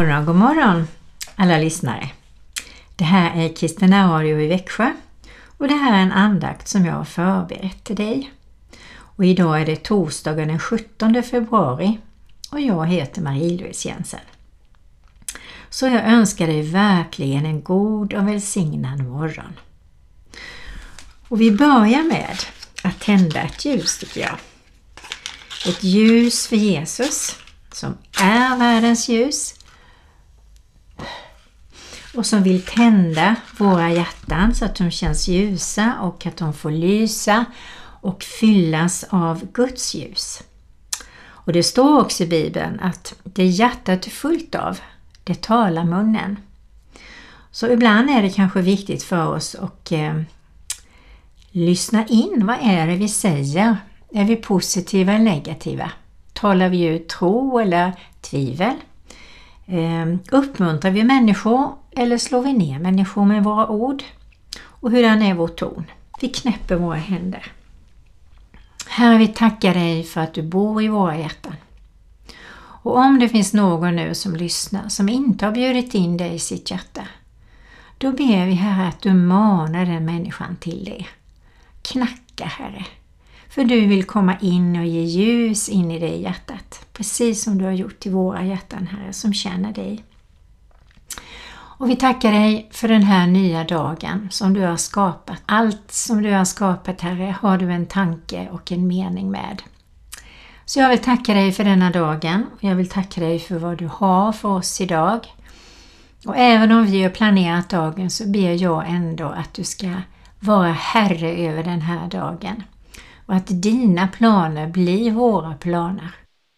morgon, god morgon alla lyssnare. Det här är Kristina Radio i Växjö och det här är en andakt som jag har förberett till dig. Och idag är det torsdagen den 17 februari och jag heter Marie-Louise Jensen. Så jag önskar dig verkligen en god och välsignad morgon. Och vi börjar med att tända ett ljus tycker jag. Ett ljus för Jesus som är världens ljus och som vill tända våra hjärtan så att de känns ljusa och att de får lysa och fyllas av Guds ljus. Och det står också i Bibeln att det hjärtat är fullt av, det talar munnen. Så ibland är det kanske viktigt för oss att eh, lyssna in. Vad är det vi säger? Är vi positiva eller negativa? Talar vi ut tro eller tvivel? Eh, uppmuntrar vi människor eller slår vi ner människor med våra ord? Och hurdan är vår ton? Vi knäpper våra händer. Herre, vi tackar dig för att du bor i våra hjärtan. Och om det finns någon nu som lyssnar som inte har bjudit in dig i sitt hjärta, då ber vi Herre att du manar den människan till det. Knacka Herre, för du vill komma in och ge ljus in i det hjärtat, precis som du har gjort i våra hjärtan Herre som känner dig. Och vi tackar dig för den här nya dagen som du har skapat. Allt som du har skapat Herre har du en tanke och en mening med. Så jag vill tacka dig för denna dagen och jag vill tacka dig för vad du har för oss idag. Och även om vi har planerat dagen så ber jag ändå att du ska vara Herre över den här dagen. Och att dina planer blir våra planer.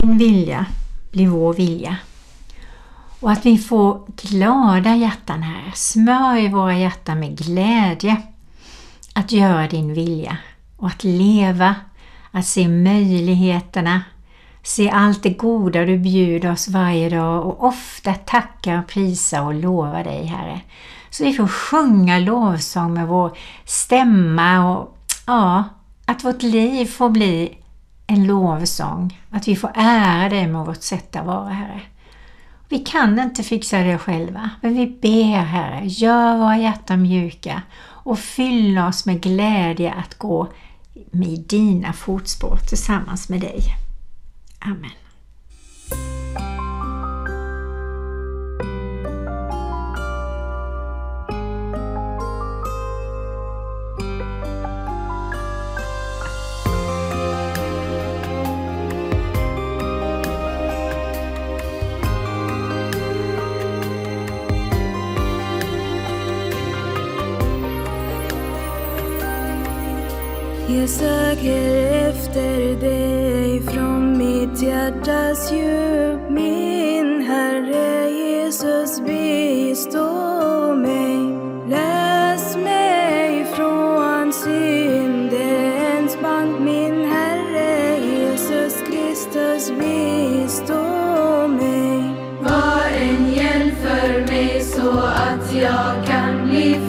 Din vilja blir vår vilja. Och att vi får glada hjärtan här. Smörj våra hjärtan med glädje att göra din vilja och att leva, att se möjligheterna, se allt det goda du bjuder oss varje dag och ofta tacka, prisa och lova dig Herre. Så vi får sjunga lovsång med vår stämma och ja, att vårt liv får bli en lovsång. Att vi får ära dig med vårt sätt att vara Herre. Vi kan inte fixa det själva, men vi ber Herre, gör våra hjärtan mjuka och fyll oss med glädje att gå i dina fotspår tillsammans med dig. Amen. Jag söker efter dig från mitt hjärtas djup. Min Herre Jesus bistå mig. Läs mig från syndens band. Min Herre Jesus Kristus bistå mig. Var en hjälp för mig så att jag kan bli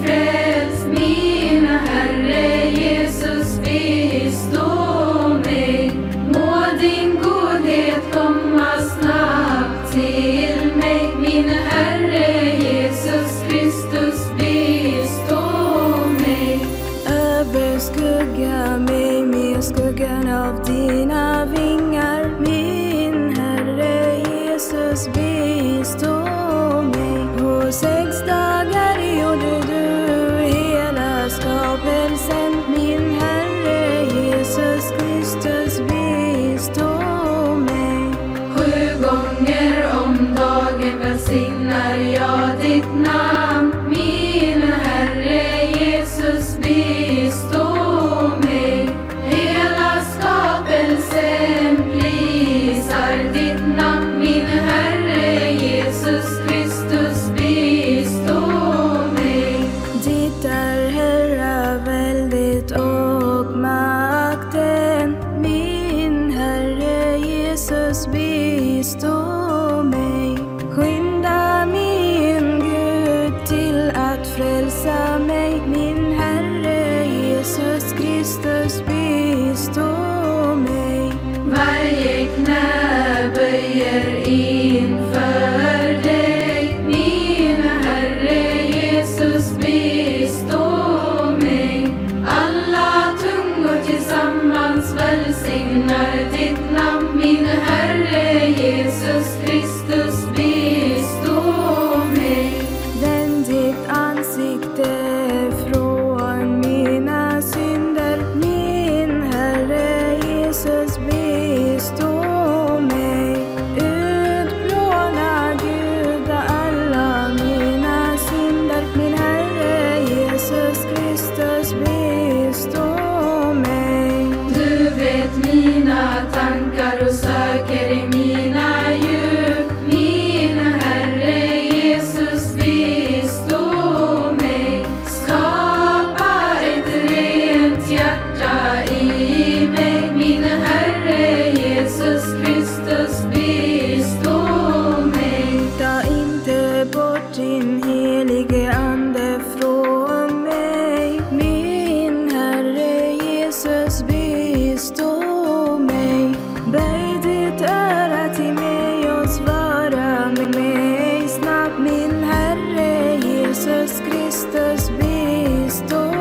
svara mig snabbt. Min Herre Jesus Kristus bistå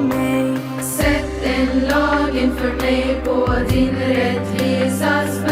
mig. Sätt en lag inför mig på din rättvisas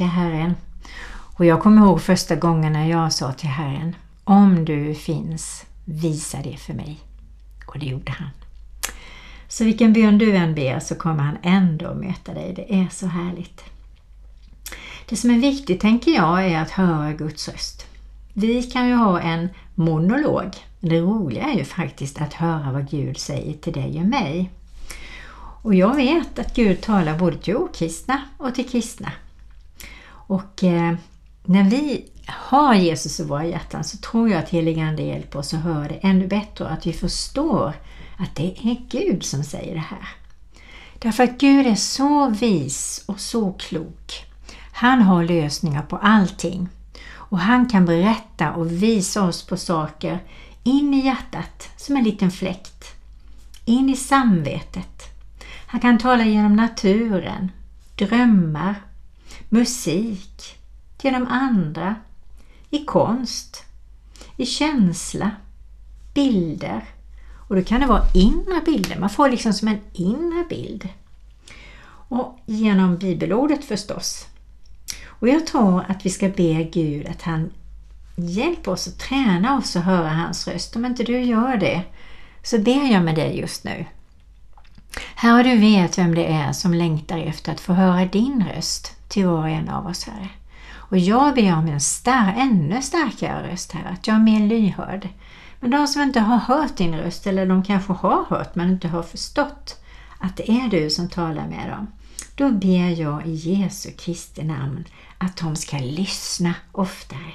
till Herren. Och jag kommer ihåg första gången när jag sa till Herren, om du finns, visa det för mig. Och det gjorde han. Så vilken bön du än ber så kommer han ändå möta dig. Det är så härligt. Det som är viktigt tänker jag är att höra Guds röst. Vi kan ju ha en monolog. Det roliga är ju faktiskt att höra vad Gud säger till dig och mig. Och jag vet att Gud talar både till okristna och till kristna. Och eh, när vi har Jesus i våra hjärtan så tror jag att heligande hjälper oss att höra det ännu bättre och att vi förstår att det är Gud som säger det här. Därför att Gud är så vis och så klok. Han har lösningar på allting. Och han kan berätta och visa oss på saker in i hjärtat som en liten fläkt. In i samvetet. Han kan tala genom naturen, drömmar, musik, genom andra, i konst, i känsla, bilder Och då kan det vara inre bilder. Man får liksom som en inre bild. Och genom bibelordet förstås. Och jag tror att vi ska be Gud att han hjälper oss att träna oss att höra hans röst. Om inte du gör det så ber jag med dig just nu. Herre, du vet vem det är som längtar efter att få höra din röst till var och en av oss, Herre. Och jag ber om en star ännu starkare röst, Herre, att jag är mer lyhörd. Men de som inte har hört din röst, eller de kanske har hört men inte har förstått att det är du som talar med dem, då ber jag i Jesu Kristi namn att de ska lyssna oftare.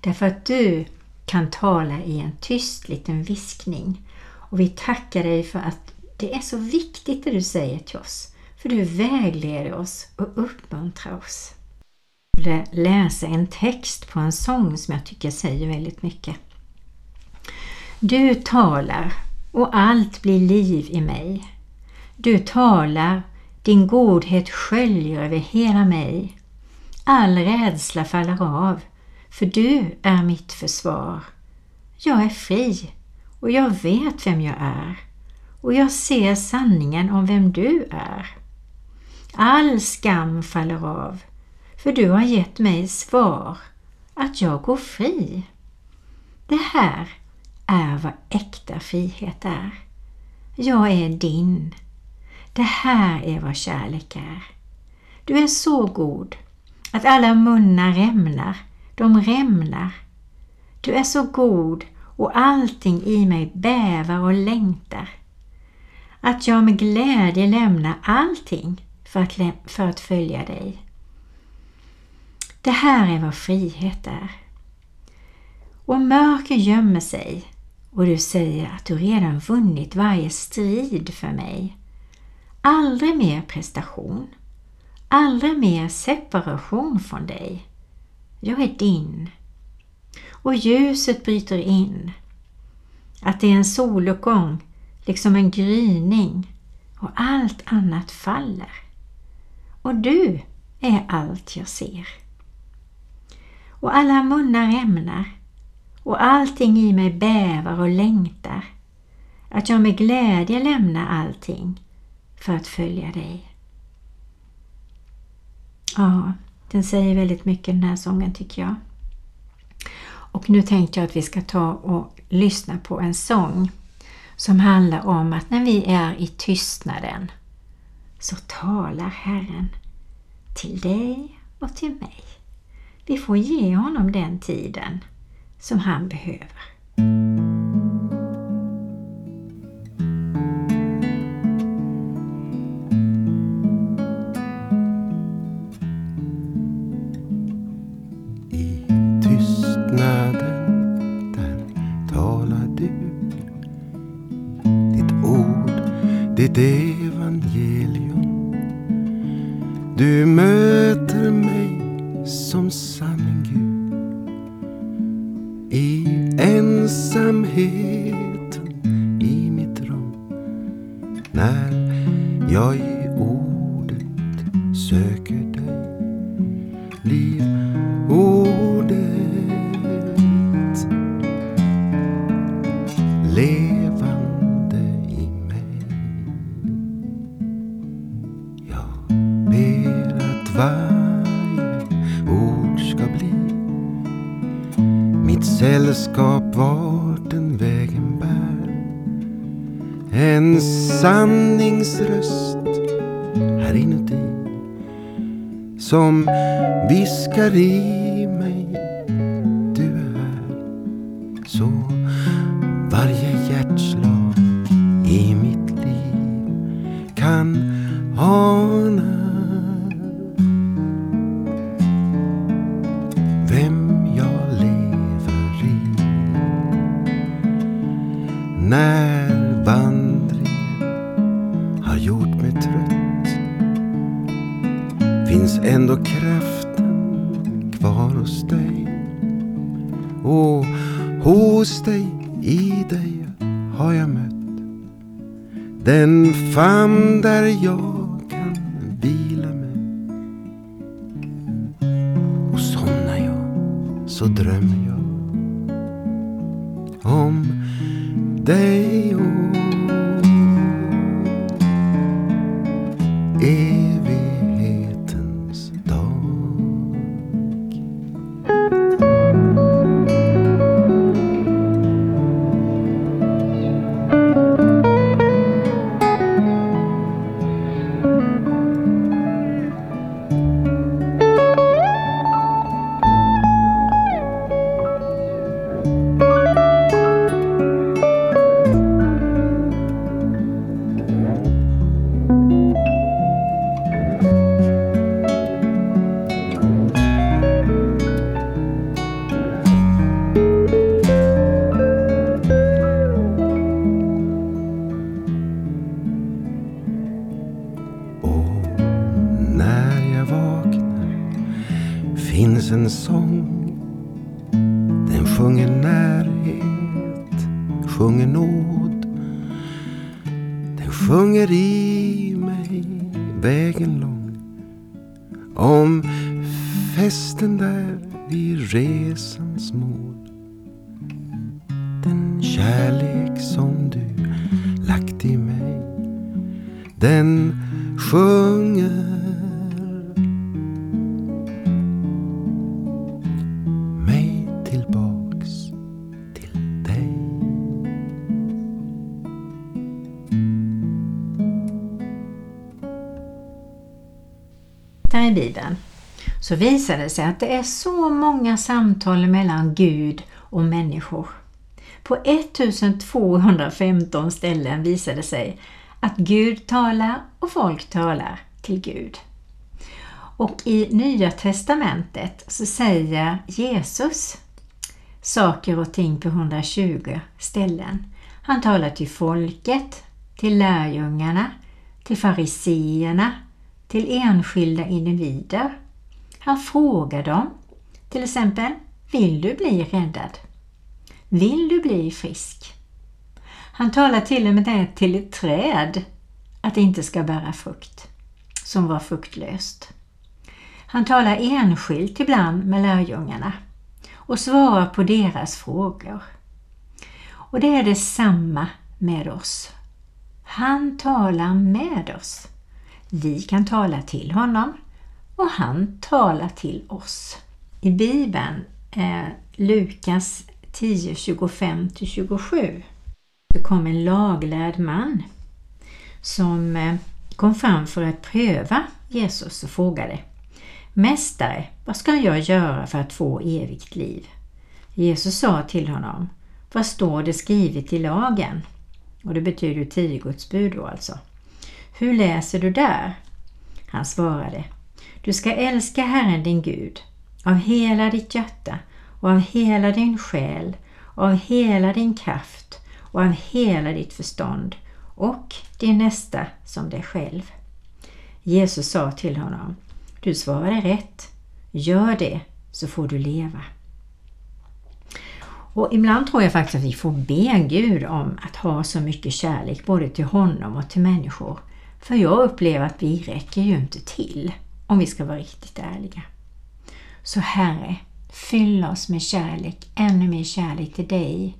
Därför att du kan tala i en tyst liten viskning. Och vi tackar dig för att det är så viktigt det du säger till oss. För du vägleder oss och uppmuntrar oss. Jag skulle läsa en text på en sång som jag tycker säger väldigt mycket. Du talar och allt blir liv i mig. Du talar, din godhet sköljer över hela mig. All rädsla faller av, för du är mitt försvar. Jag är fri och jag vet vem jag är och jag ser sanningen om vem du är. All skam faller av, för du har gett mig svar att jag går fri. Det här är vad äkta frihet är. Jag är din. Det här är vad kärlek är. Du är så god att alla munnar rämnar, de rämnar. Du är så god och allting i mig bävar och längtar. Att jag med glädje lämnar allting för att, för att följa dig. Det här är vad frihet är. Och mörker gömmer sig och du säger att du redan vunnit varje strid för mig. Aldrig mer prestation, aldrig mer separation från dig. Jag är din. Och ljuset bryter in. Att det är en soluppgång, liksom en gryning och allt annat faller. Och du är allt jag ser. Och alla munnar ämnar och allting i mig bävar och längtar. Att jag med glädje lämnar allting för att följa dig. Ja, den säger väldigt mycket den här sången tycker jag. Och nu tänkte jag att vi ska ta och lyssna på en sång som handlar om att när vi är i tystnaden så talar Herren till dig och till mig. Vi får ge honom den tiden som han behöver. Söker dig blir ordet levande i mig. Jag ber att varje ord ska bli mitt sällskap vart den vägen bär. En sanningsröst som viskar i mig du är här. Så varje hjärtslag i mitt liv kan ana vem jag lever i. När vandringen har gjort mig trött finns ändå kraften kvar hos dig. Och hos dig, i dig har jag mött den famn där jag kan vila mig. Och somnar jag så drömmer jag om dig tiden så visar det sig att det är så många samtal mellan Gud och människor. På 1215 ställen visar det sig att Gud talar och folk talar till Gud. Och i Nya Testamentet så säger Jesus saker och ting på 120 ställen. Han talar till folket, till lärjungarna, till fariseerna, till enskilda individer. Han frågar dem, till exempel, vill du bli räddad? Vill du bli frisk? Han talar till och med till ett träd att det inte ska bära frukt, som var fruktlöst. Han talar enskilt ibland med lärjungarna och svarar på deras frågor. Och det är detsamma med oss. Han talar med oss. Vi kan tala till honom och han talar till oss. I Bibeln, eh, Lukas 10, 25-27, så kom en laglärd man som eh, kom fram för att pröva Jesus och frågade Mästare, vad ska jag göra för att få evigt liv? Jesus sa till honom Vad står det skrivet i lagen? Och det betyder ju tio Guds bud då alltså. Hur läser du där? Han svarade Du ska älska Herren din Gud av hela ditt hjärta och av hela din själ och av hela din kraft och av hela ditt förstånd och din nästa som dig själv. Jesus sa till honom Du svarade rätt. Gör det så får du leva. Och ibland tror jag faktiskt att vi får be Gud om att ha så mycket kärlek både till honom och till människor. För jag upplever att vi räcker ju inte till om vi ska vara riktigt ärliga. Så Herre, fyll oss med kärlek, ännu mer kärlek till dig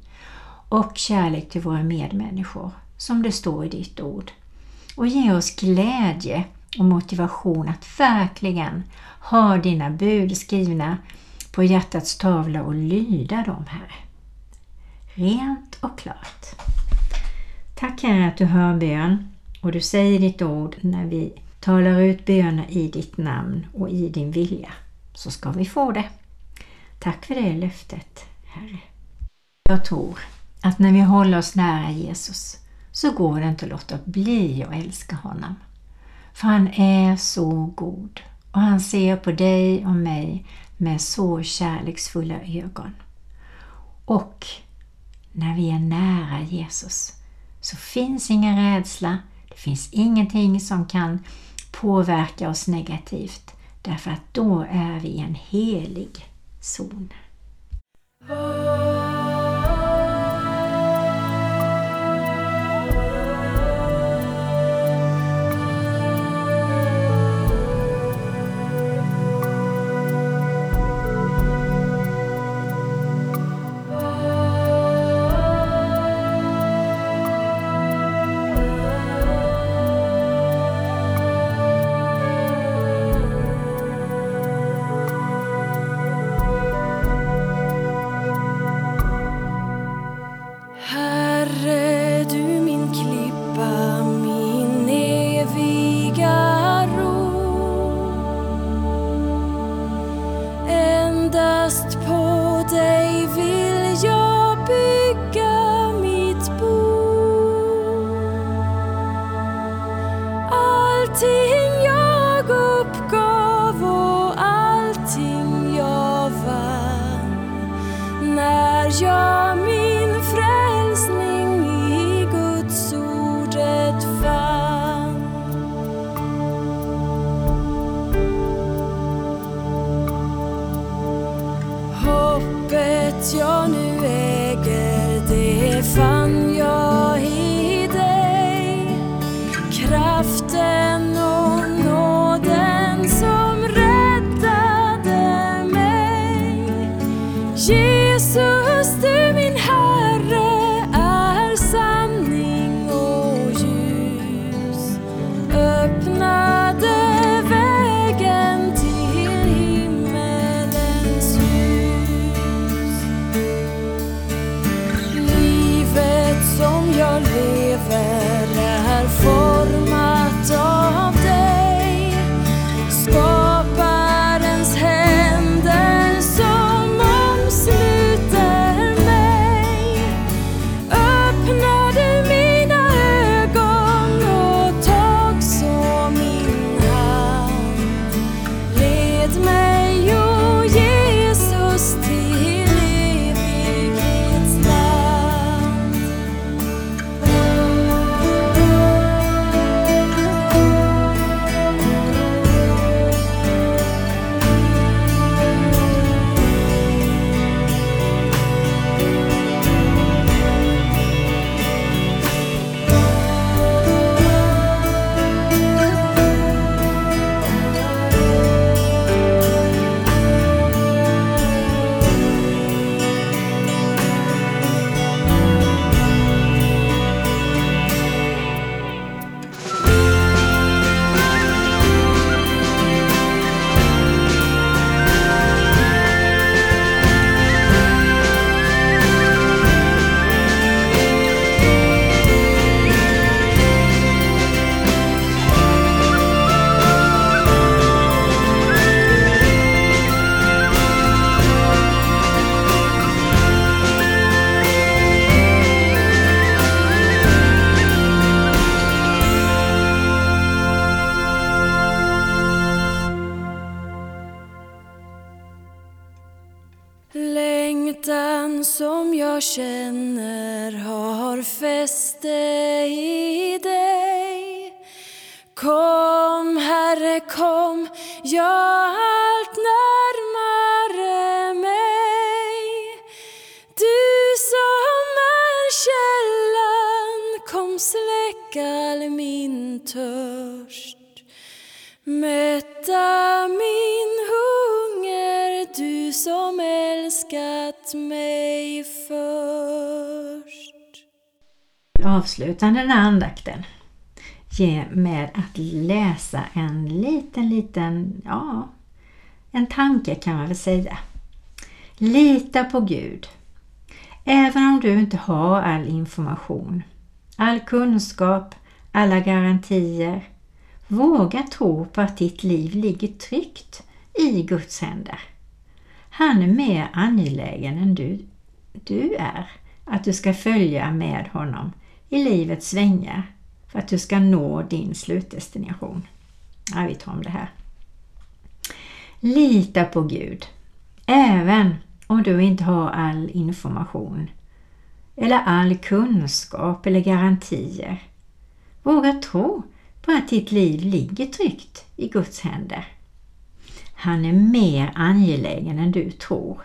och kärlek till våra medmänniskor, som det står i ditt ord. Och ge oss glädje och motivation att verkligen ha dina bud skrivna på hjärtats tavla och lyda dem, här. Rent och klart. Tack Herre att du hör bön och du säger ditt ord när vi talar ut böner i ditt namn och i din vilja, så ska vi få det. Tack för det löftet, Herre. Jag tror att när vi håller oss nära Jesus så går det inte att låta bli att älska honom. För han är så god och han ser på dig och mig med så kärleksfulla ögon. Och när vi är nära Jesus så finns ingen rädsla, det finns ingenting som kan påverka oss negativt därför att då är vi i en helig zon. Känner har fäste i dig. Kom, Herre, kom, jag allt närmare mig. Du som är källan, kom, släck all min törst. Mätta min som älskat mig först. Avslutande den här andakten med att läsa en liten, liten, ja, en tanke kan man väl säga. Lita på Gud. Även om du inte har all information, all kunskap, alla garantier. Våga tro på att ditt liv ligger tryggt i Guds händer. Han är mer angelägen än du, du är att du ska följa med honom i livets svängar för att du ska nå din slutdestination. Ja, vi tar om det här. Lita på Gud, även om du inte har all information eller all kunskap eller garantier. Våga tro på att ditt liv ligger tryggt i Guds händer. Han är mer angelägen än du tror.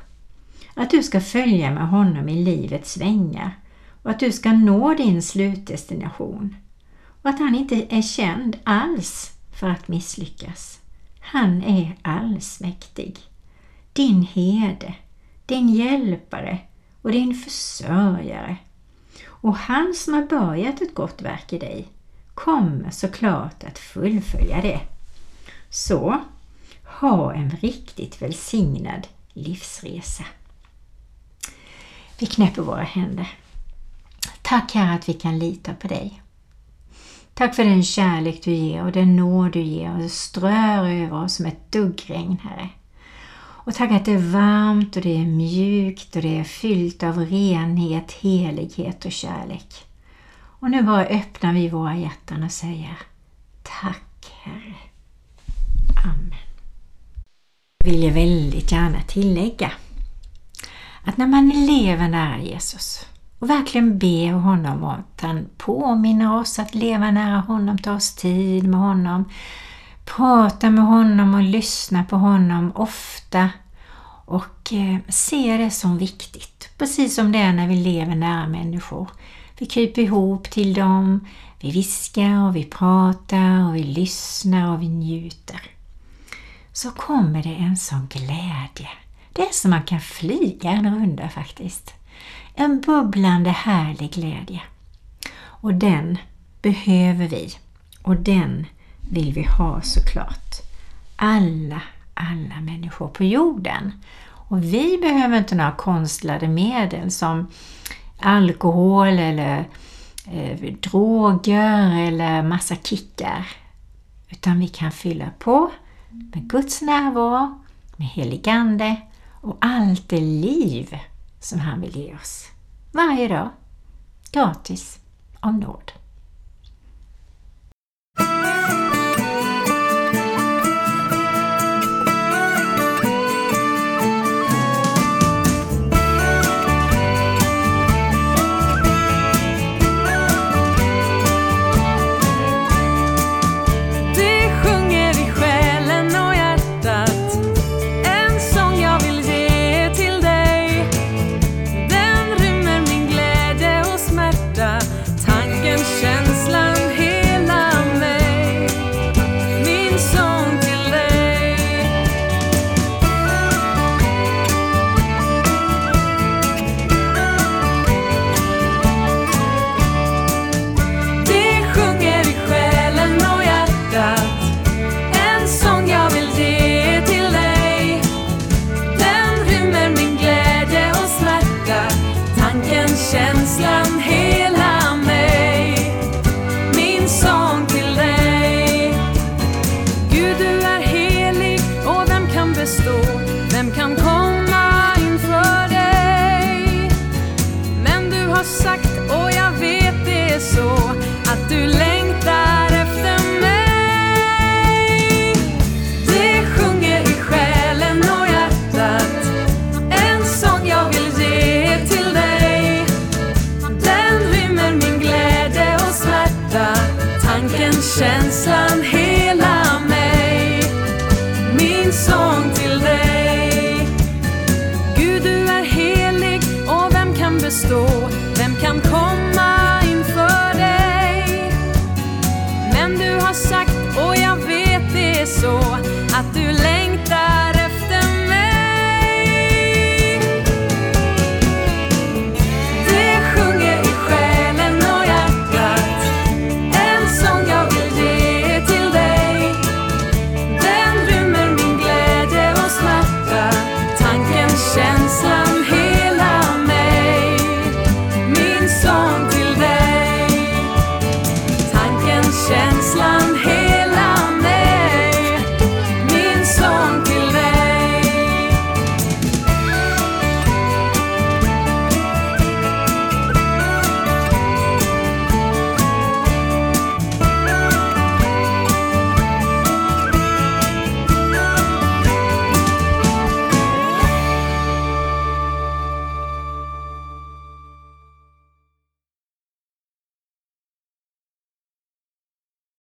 Att du ska följa med honom i livets svängar och att du ska nå din slutdestination och att han inte är känd alls för att misslyckas. Han är allsmäktig, din herde, din hjälpare och din försörjare. Och han som har börjat ett gott verk i dig kommer såklart att fullfölja det. Så, ha en riktigt välsignad livsresa. Vi knäpper våra händer. Tack Herre att vi kan lita på dig. Tack för den kärlek du ger och den nåd du ger och strör över oss som ett duggregn, Herre. Och tack att det är varmt och det är mjukt och det är fyllt av renhet, helighet och kärlek. Och nu bara öppnar vi våra hjärtan och säger Tack Herre. Amen. Jag vill jag väldigt gärna tillägga att när man lever nära Jesus och verkligen ber honom att han påminner oss att leva nära honom, ta oss tid med honom, prata med honom och lyssna på honom ofta och eh, se det som viktigt. Precis som det är när vi lever nära människor. Vi kryper ihop till dem, vi viskar och vi pratar och vi lyssnar och vi njuter. Så kommer det en sån glädje. Det är som man kan flyga en runda faktiskt. En bubblande härlig glädje. Och den behöver vi och den vill vi ha såklart. Alla, alla människor på jorden. Och vi behöver inte några konstlade medel som alkohol eller eh, droger eller massa kickar. Utan vi kan fylla på med Guds närvaro, med heligande och allt det liv som han vill ge oss. Varje dag. Gratis. Om nåd.